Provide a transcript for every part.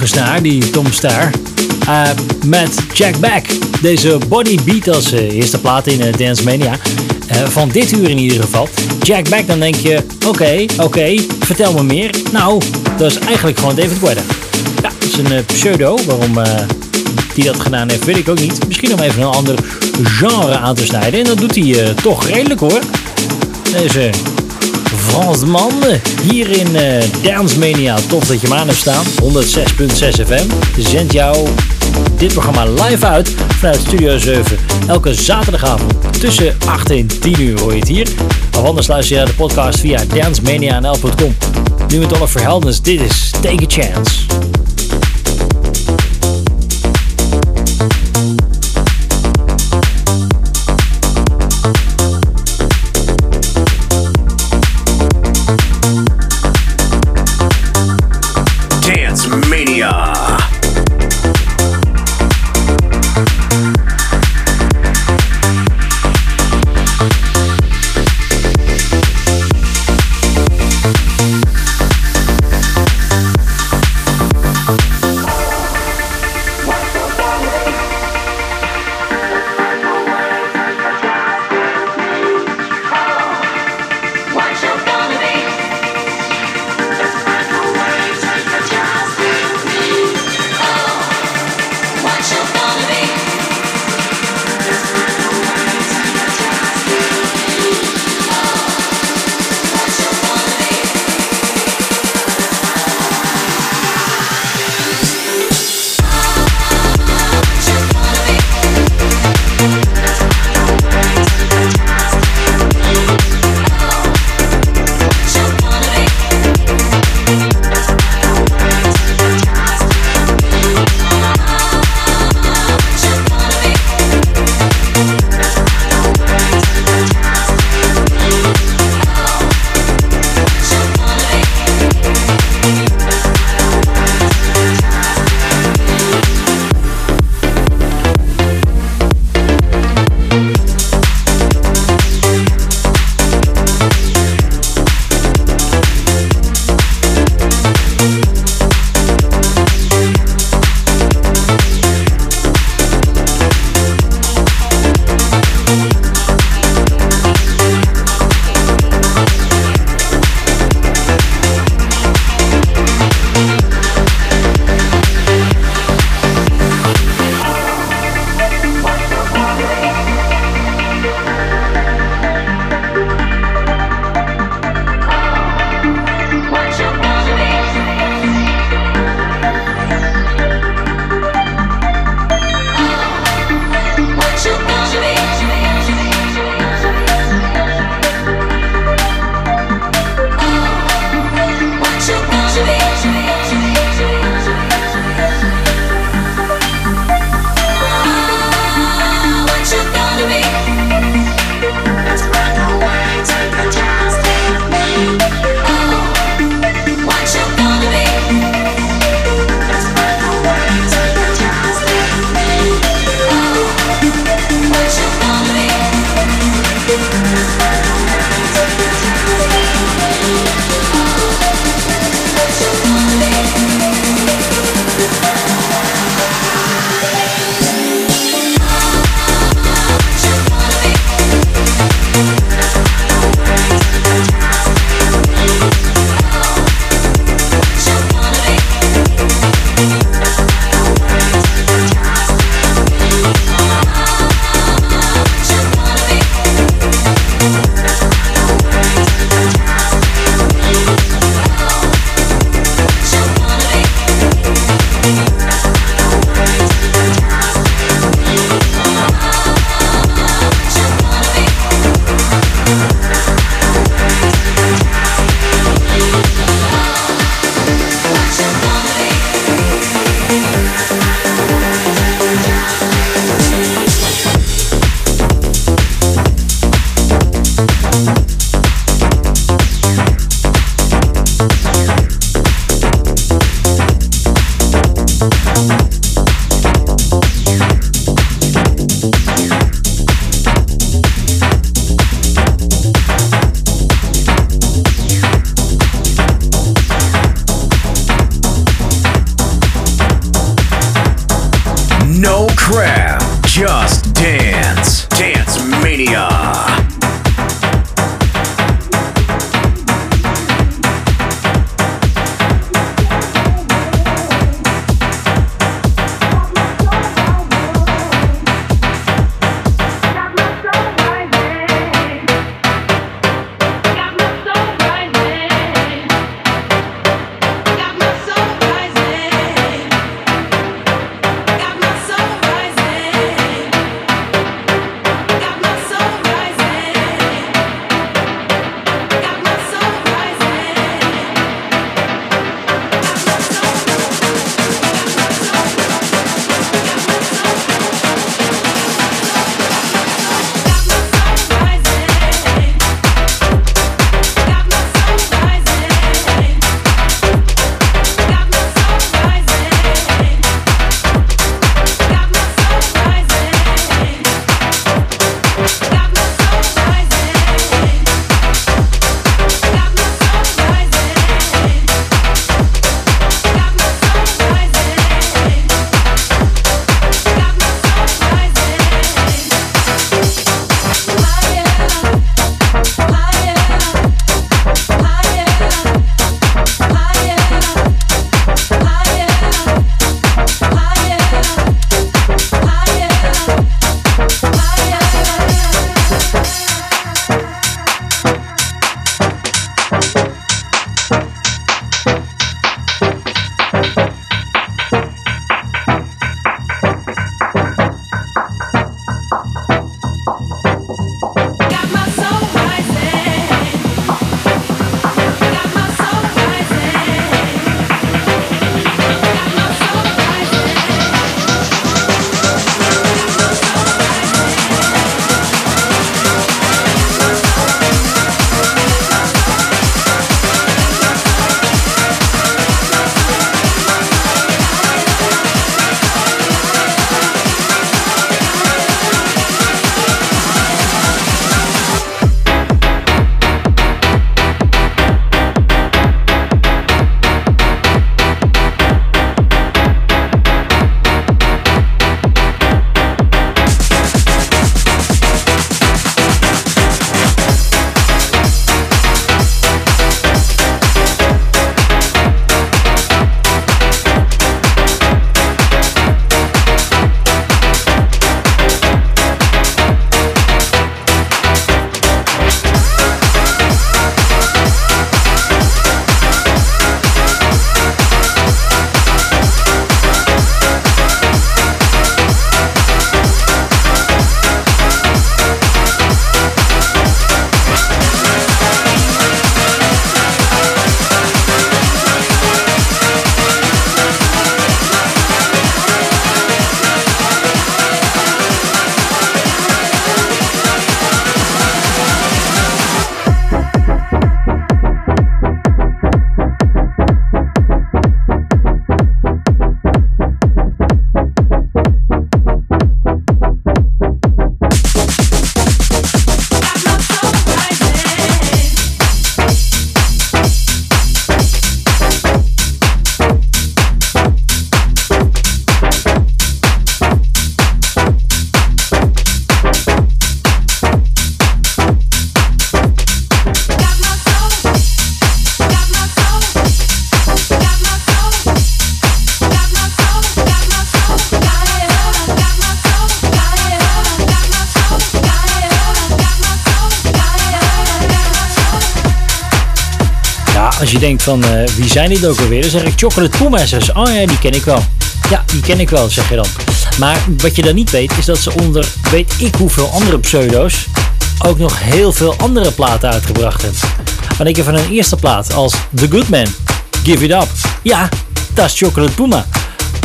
Eh, die Tom Star. Uh, met Jack Back. Deze body beat als uh, eerste plaat in uh, Dance Mania. van dit uur in ieder geval. Jack Back, dan denk je, oké, oké, vertel me meer. Nou, dat is eigenlijk gewoon David Guetta. Ja, dat is een pseudo. Waarom die dat gedaan heeft, weet ik ook niet. Misschien om even een ander genre aan te snijden. En dat doet hij toch redelijk hoor. Deze Fransman. Hier in uh, Dance Mania. Tof dat je hem aan hebt staan. 106.6 FM. Zend jou dit programma live uit vanuit Studio 7. Elke zaterdagavond tussen 8 en 10 uur hoor je het hier. Of anders luister je de podcast via dancemania.nl.com. Nu met Oliver Heldens. Dit is Take a Chance. Je denkt van uh, wie zijn dit ook alweer? Dan zeg ik Chocolate Pumas. Oh ja, die ken ik wel. Ja, die ken ik wel, zeg je dan. Maar wat je dan niet weet, is dat ze onder weet ik hoeveel andere pseudo's ook nog heel veel andere platen uitgebracht hebben. Want ik heb van een eerste plaat als The Good Man, Give It Up. Ja, dat is Chocolate Puma.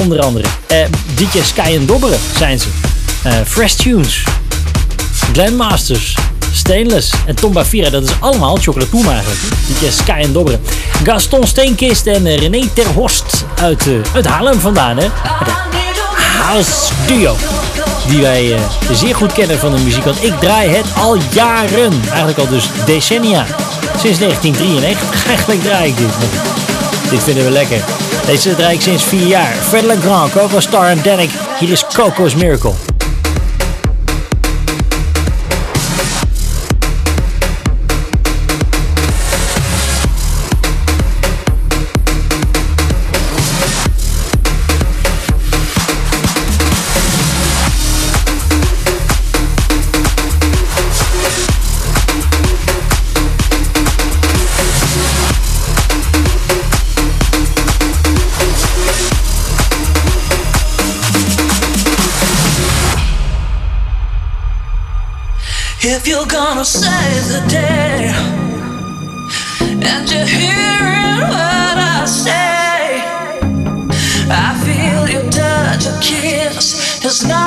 Onder andere. Eh, DJ Sky en Dobberen zijn ze. Eh, Fresh Tunes. Glenn Masters. Stainless en Tom Bavira. Dat is allemaal Chocolate Puma eigenlijk. DJ Sky en Dobberen. Gaston Steenkist en uh, René Terhorst uit, uh, uit Haarlem vandaan. Hè? House Duo. Die wij uh, zeer goed kennen van de muziek. Want ik draai het al jaren. Eigenlijk al dus decennia. Sinds 1993. Eigenlijk draai ik dit. Dit vinden we lekker. Deze draai ik sinds vier jaar. Fred Legrand, Coco Star en Danik. Hier is Coco's Miracle. If you're gonna save the day and you're hearing what I say, I feel your touch, a kiss. Is not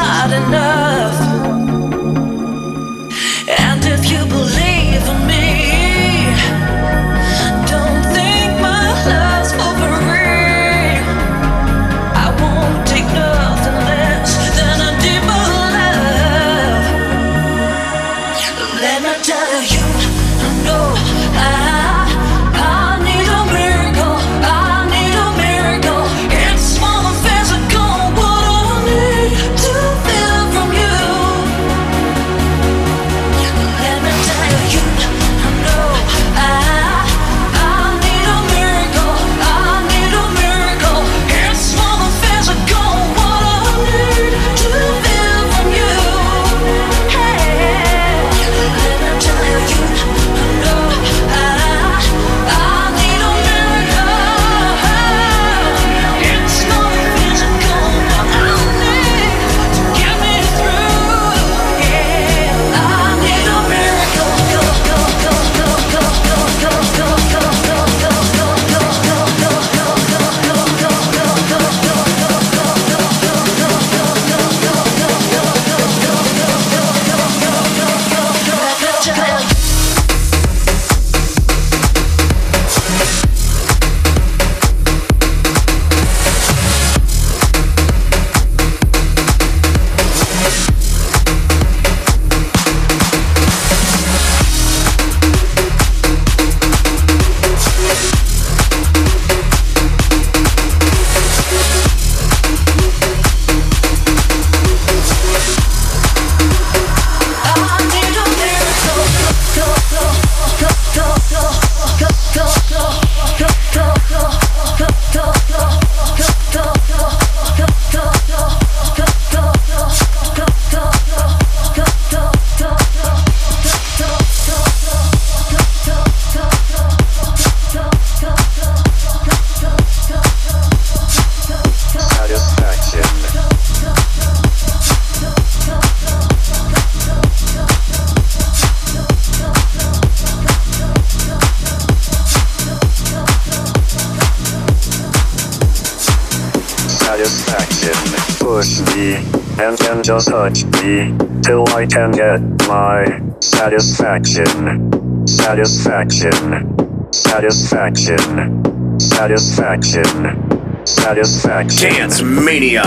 Satisfaction. Push me and then just touch me till I can get my satisfaction. Satisfaction. Satisfaction. Satisfaction. Satisfaction. Dance Mania.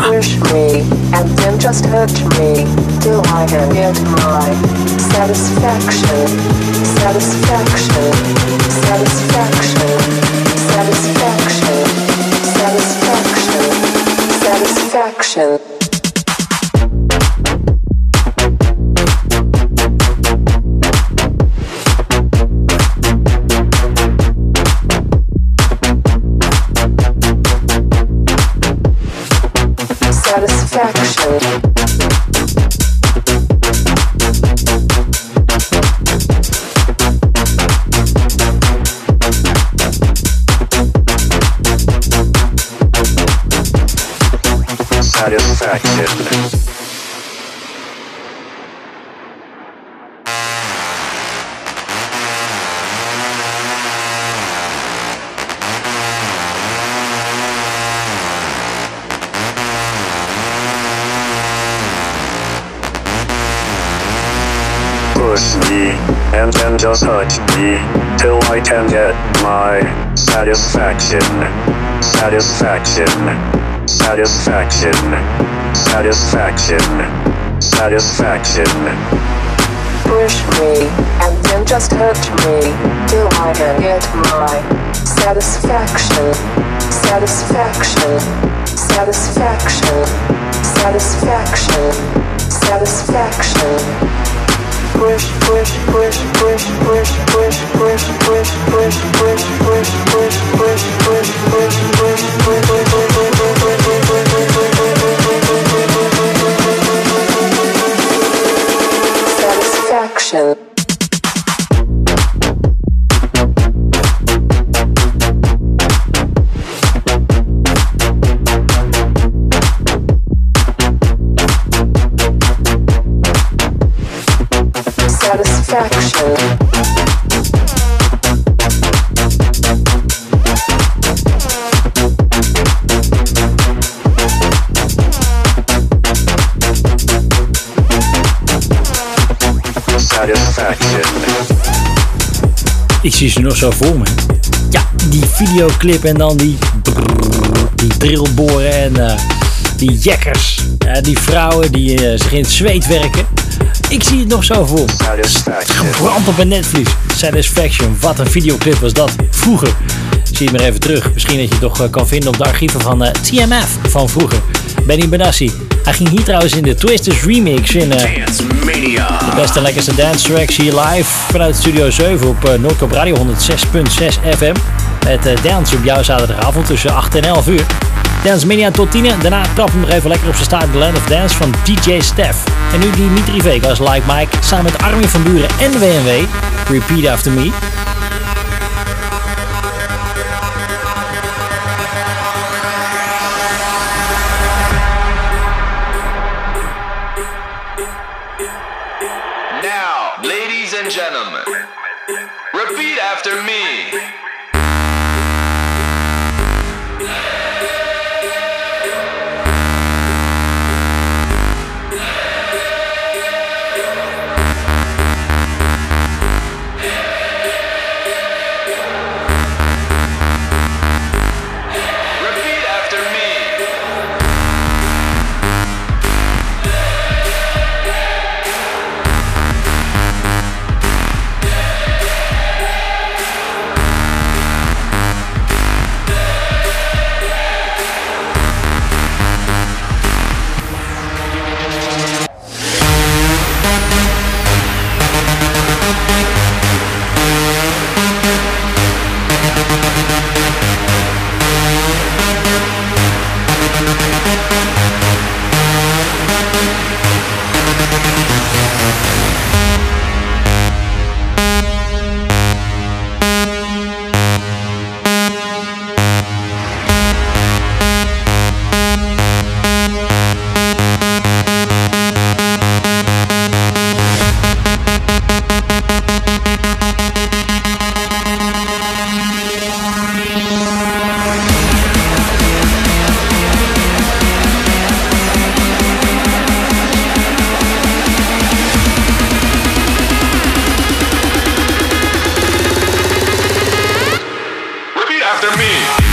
Push me and then just touch me till I can get my satisfaction, satisfaction, satisfaction, Satisfaction. Push me, and then just touch me, till I can get my satisfaction. Satisfaction. Satisfaction. Satisfaction. Satisfaction. Push me, and then just hurt me, till I can get my satisfaction. Satisfaction. Satisfaction. Satisfaction. Satisfaction. Push, push, push, push, push, push, push, push, push, push, push, push, push, push, push, push, Connection. Satisfaction. Ik zie ze nog zo voor me. Ja, die videoclip en dan die, die drillboren en eh, die jekkers. Die vrouwen die eh, zich in het zweet werken. Ik zie het nog zo voor me. Satisfaction. Brand op een netvlies. Satisfaction. Wat een videoclip was dat. Vroeger. Zie je het maar even terug. Misschien dat je het toch eh, kan vinden op de archieven van TMF van vroeger. Benny Benassi. Hij ging hier trouwens in de Twisters remix in Dance Mania. Beste lekkerste dance tracks hier live vanuit Studio 7 op uh, Noordkop Radio 106.6 FM. Met eh, dance op jouw zaterdagavond tussen 8 en 11 uur. Dance Mania tot 10. Daarna trappen we nog even lekker op zijn staart de Land of Dance van DJ Stef. En nu Dimitri Vegas, Like Mike, samen met Armin van Buren en WNW. Repeat After Me. After me.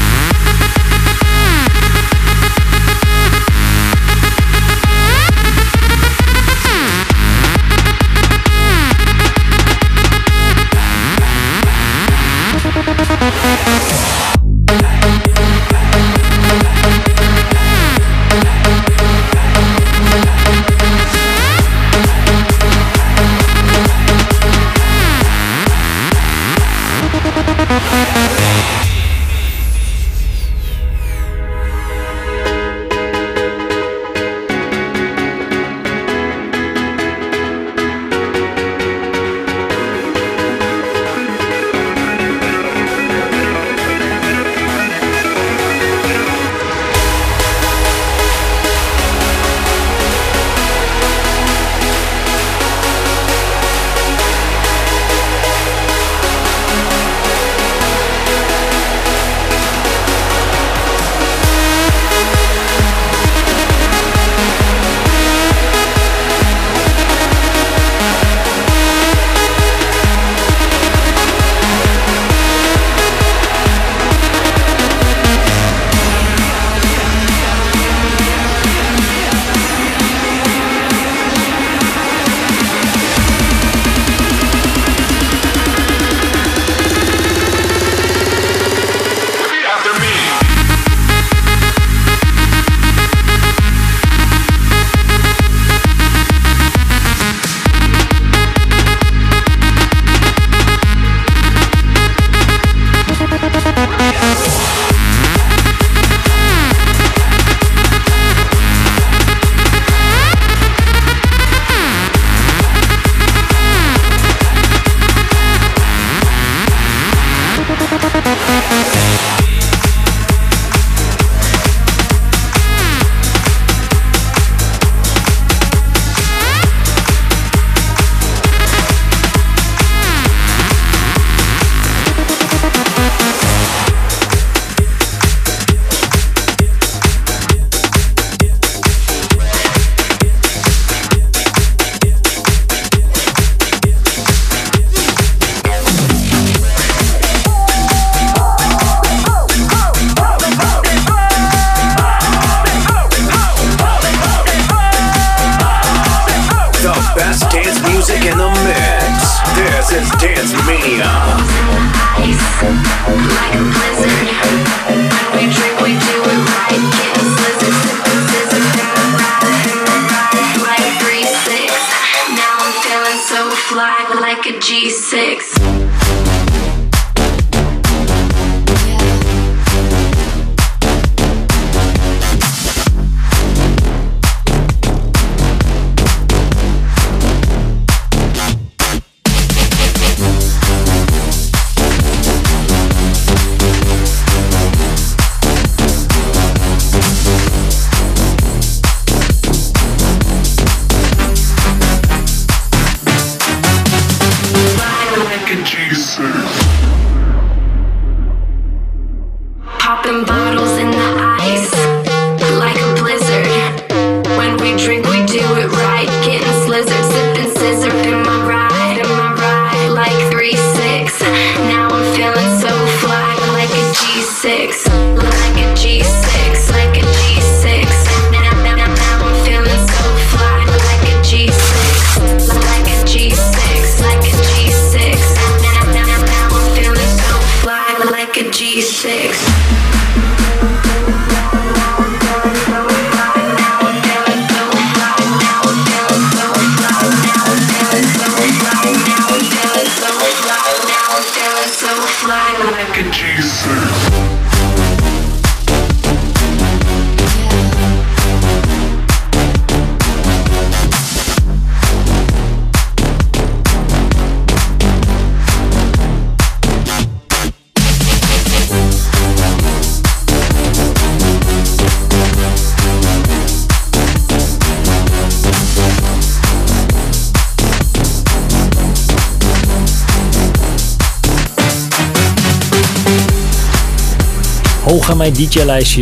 mijn DJ-lijstje.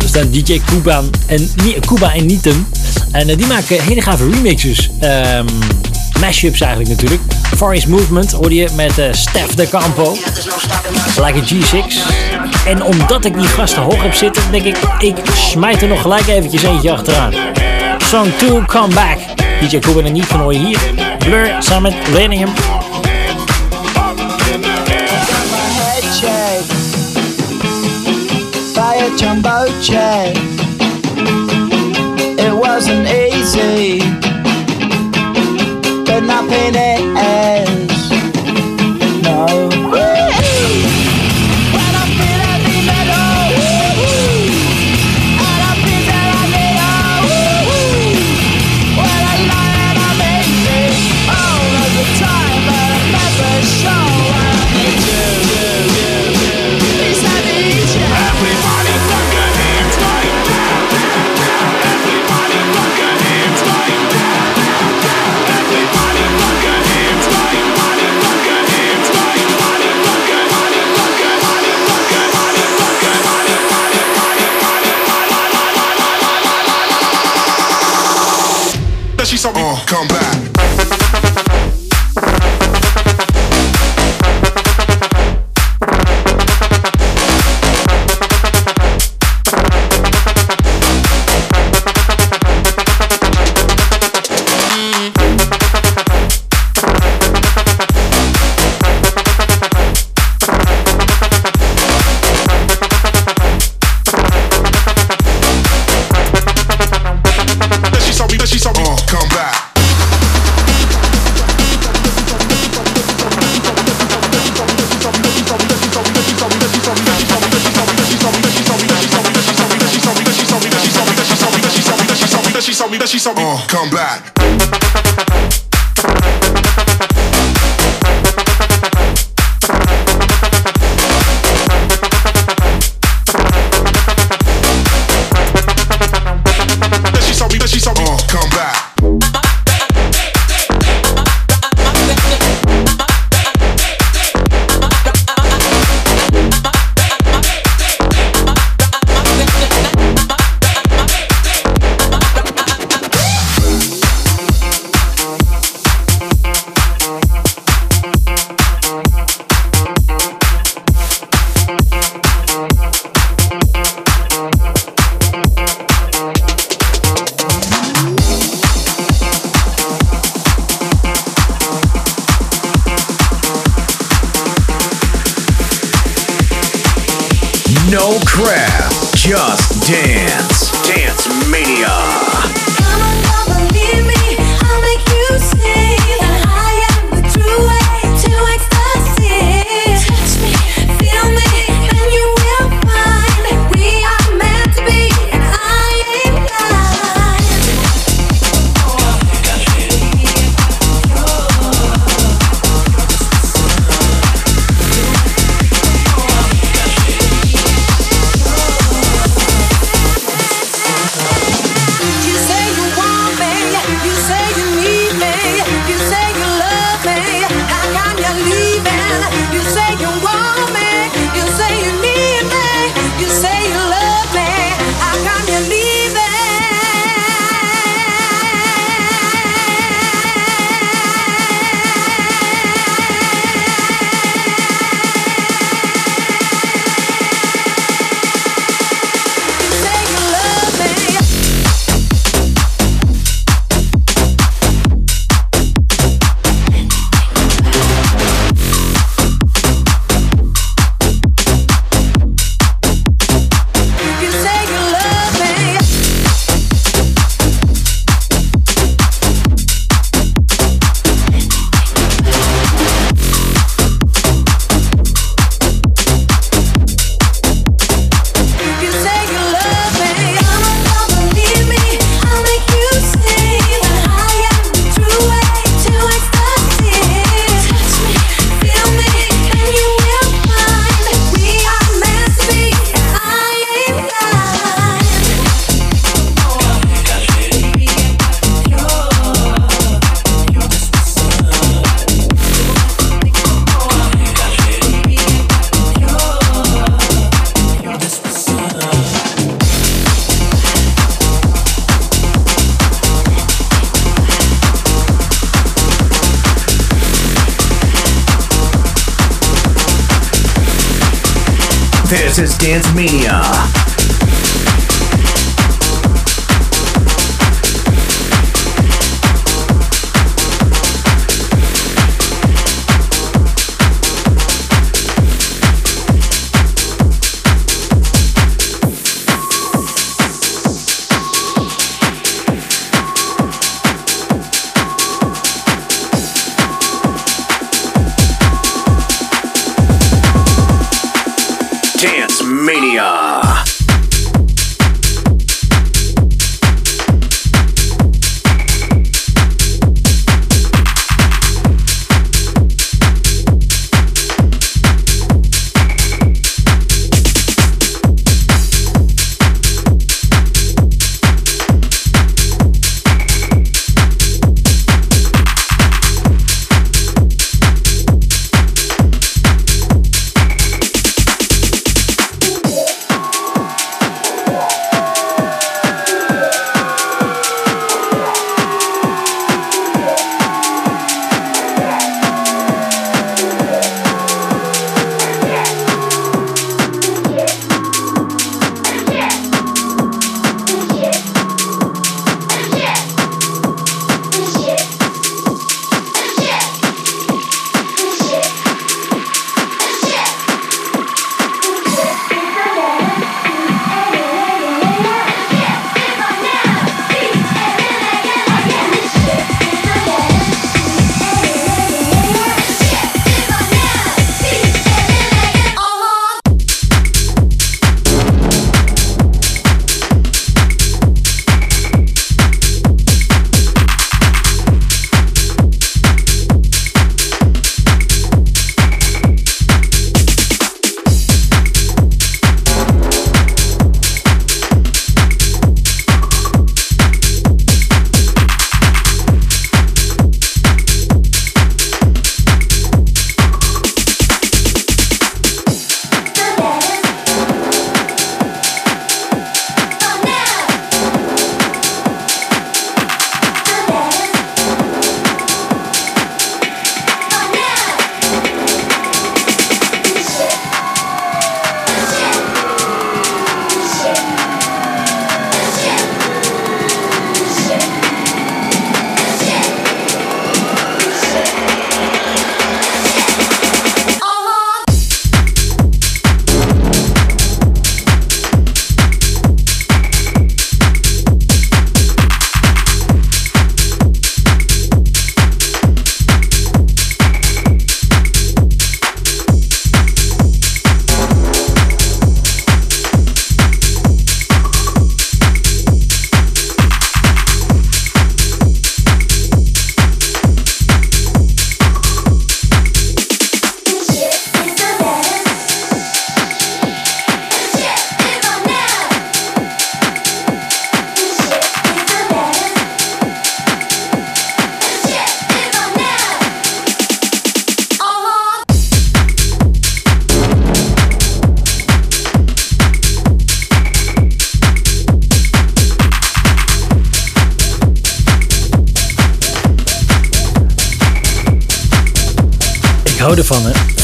Er staan DJ Kuba en, Kuba en Nieten. En eh, die maken hele gave remixes. Ehm, mashups eigenlijk natuurlijk. Far Movement hoor je met uh, Stef de Campo. Like a G6. En omdat ik die gasten hoog heb zitten, denk ik, ik smijt er nog gelijk eventjes eentje achteraan. Song 2, Come Back. DJ Kuba en Nieten hoor je hier. Blur samen met Leningham. jumbo jet. It wasn't easy, but nothing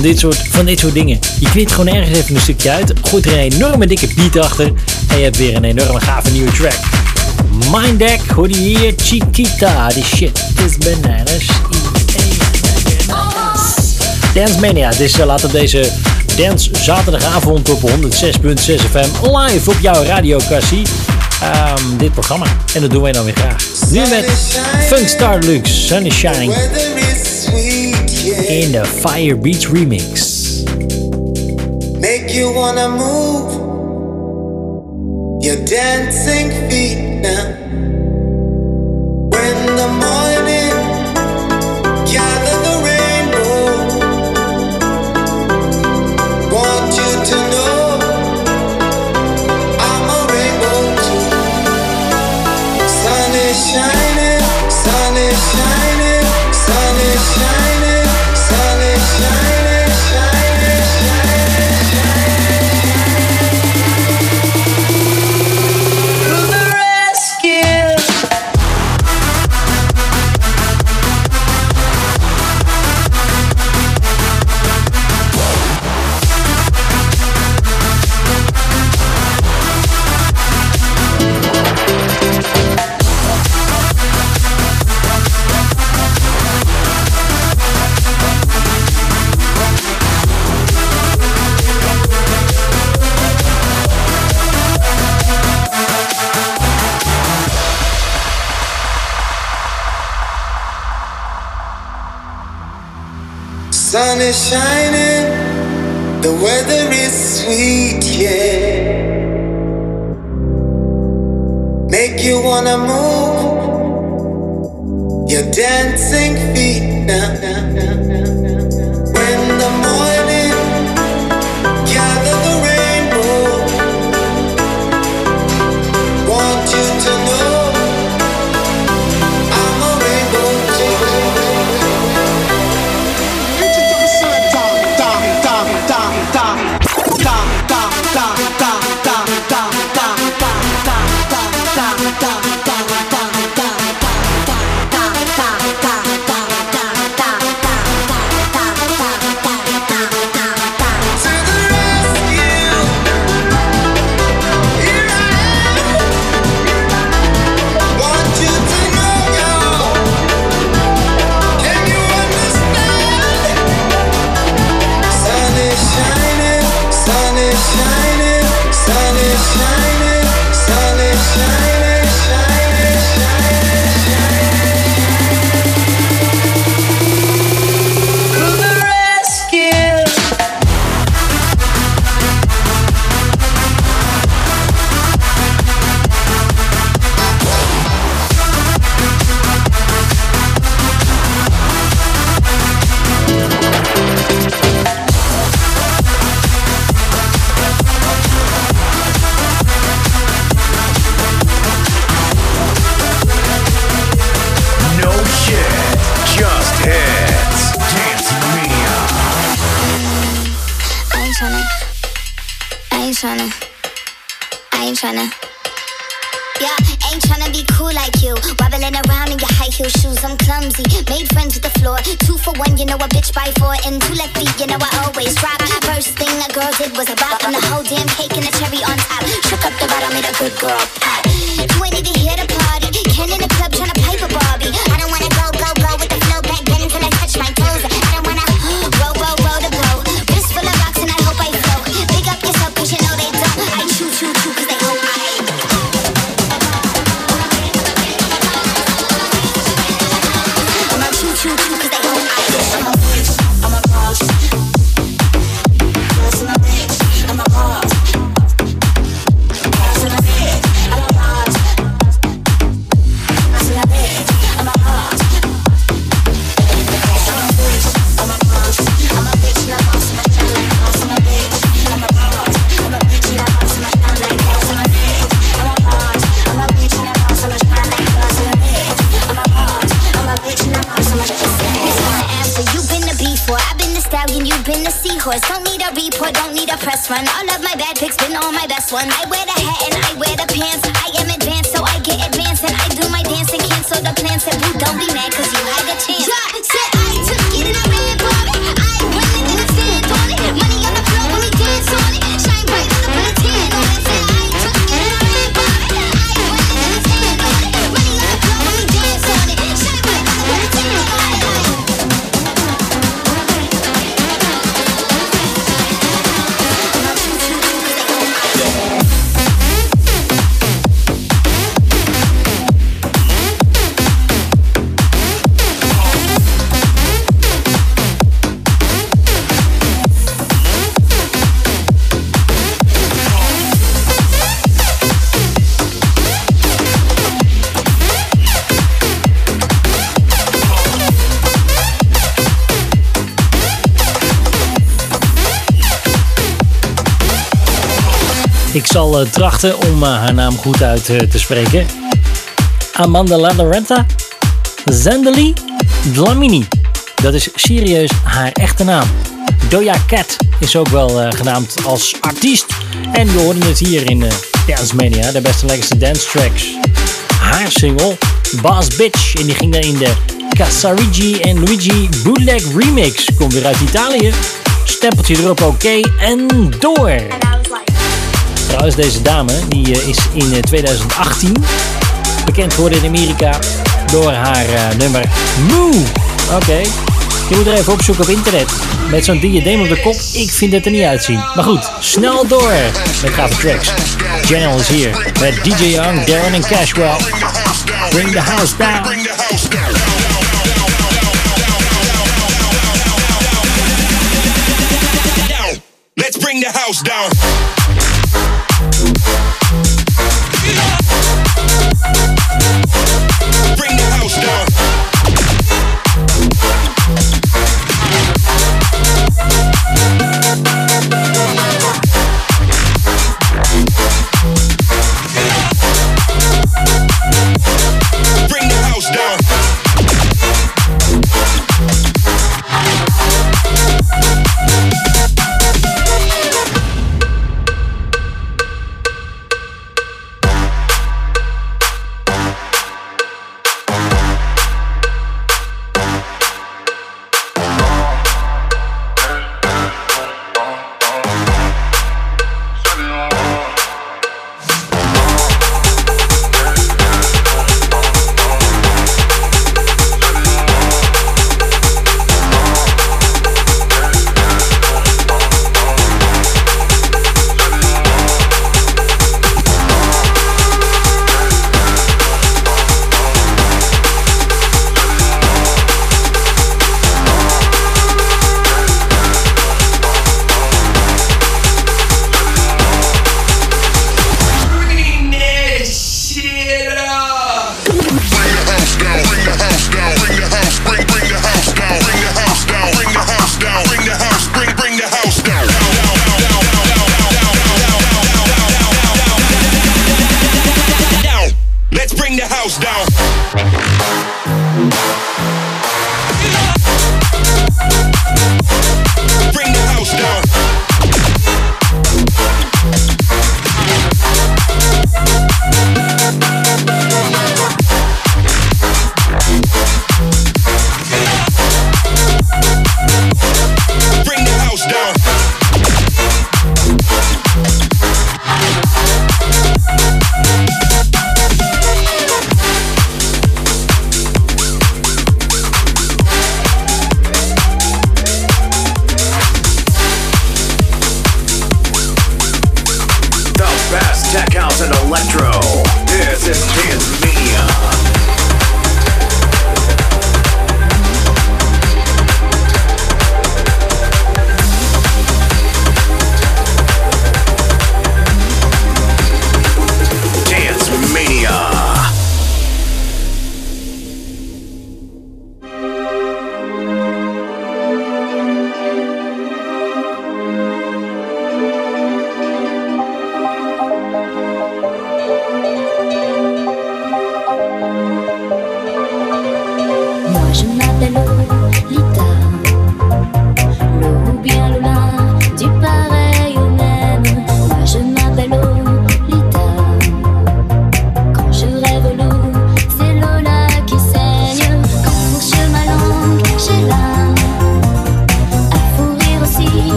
Van dit, soort, van dit soort dingen. Je knipt gewoon ergens even een stukje uit. Gooit er een enorme dikke beat achter. En je hebt weer een enorme gave nieuwe track. Minddeck, hoor je hier? Chiquita. Die shit is bananas. Dance Mania. Dus laat op deze Dance zaterdagavond op 106.6 FM live op jouw radiokassie. Um, dit programma. En dat doen wij dan weer graag. Nu met Funkstar Lux, Sun is Shining in the Fire Beats remix. Make you wanna move your dancing feet now. When the morning Ik zal eh, trachten om eh, haar naam goed uit eh, te spreken. Amanda Lalorenta Zendeli Dlamini. Dat is serieus haar echte naam. Doja Cat is ook wel genaamd als artiest. En we hoorden het hier in Dance Media, de beste lekkerste dance tracks. Haar single Boss Bitch. En die ging dan in de Casarigi en Luigi Bootleg Remix. Komt weer uit Italië. Stempeltje erop oké en door trouwens. Deze dame die eh, is in eh, 2018 bekend geworden in Amerika door haar eh, nummer Moo. Oké, okay. je moet er even op zoeken op internet. Met zo'n diadeem op de kop, ik vind het er niet uitzien. Maar goed, snel door met gave tracks. General is hier met DJ Young, Darren en Cashwell. Bring the house down. Let's bring the house down.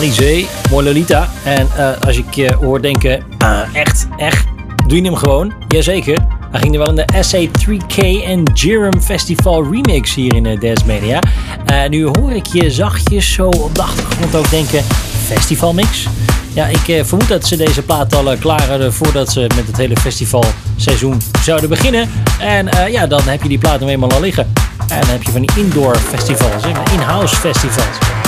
Alizé, mooi Lolita. En eh, als ik je hoor denken, ah, echt, echt, doe je hem gewoon? Jazeker. Hij ging er wel in de SA3K en Jirum Festival remix hier in uh, Dance Media. Eh, nu hoor ik je zachtjes zo op de achtergrond ook denken, festivalmix? Ja, ik eh, vermoed dat ze deze plaat al eh, klaar hadden voordat ze met het hele festivalseizoen zouden beginnen. En eh, ja, dan heb je die plaat nou eenmaal al liggen. En dan heb je van die indoor festivals, in-house festivals.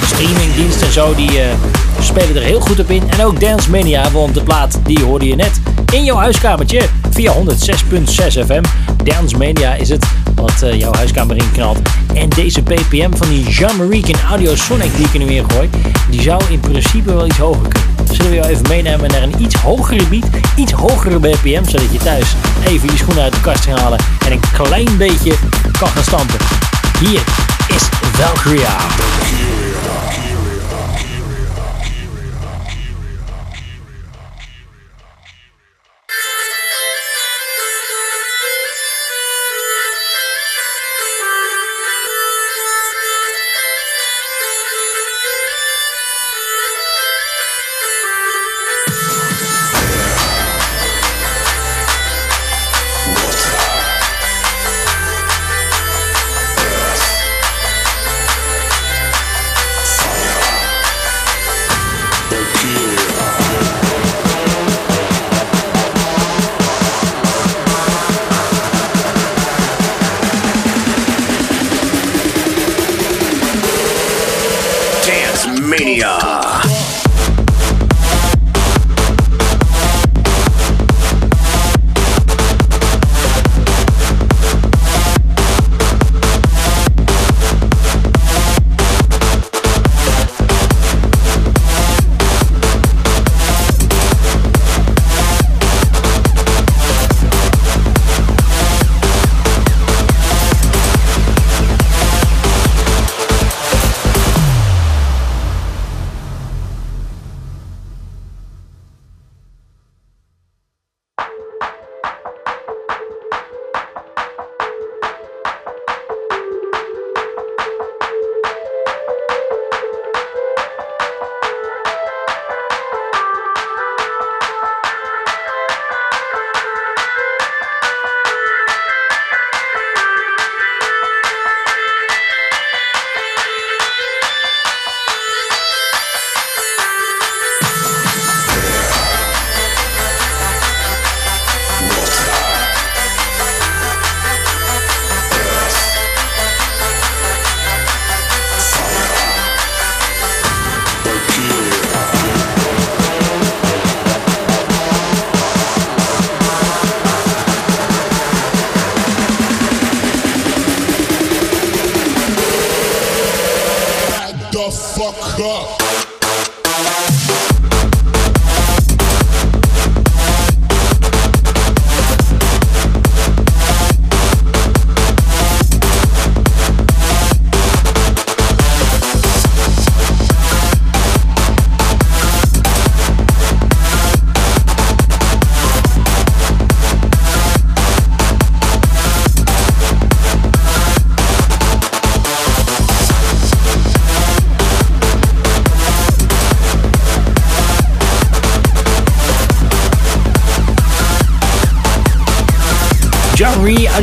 De streamingdiensten en zo, die eh, spelen er heel goed op in. En ook Dance Mania, want de plaat die hoorde je net in jouw huiskamertje via 106.6 FM. Dance Mania is het wat eh, jouw huiskamer inknalt. En deze BPM van die Jean-Marie en Audio Sonic die ik nu in gooi, die zou in principe wel iets hoger kunnen. Zullen we jou even meenemen naar een iets hogere beat, iets hogere BPM, zodat je thuis even je schoenen uit de kast kan halen en een klein beetje kan gaan stampen. Hier is Valkyria.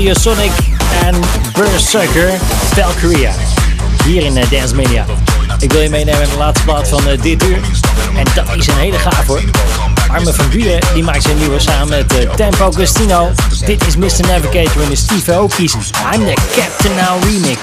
Audiosonic en Berserker Valkyria. Hier in eh, Dance Media. Ik wil je meenemen in de laatste plaat van eh, dit uur. En dat is een hele gaaf hoor. Arme van Buren die maakt zijn nieuwe samen met eh, Tempo Agostino. Dit is Mr. Navigator in de Steve Aoki's I'm the Captain Now remix.